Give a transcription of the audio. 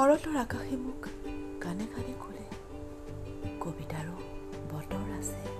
সৰলৰ আকাশে মোক কাণে কাণে ক'লে কবিতাৰো বতৰ আছে।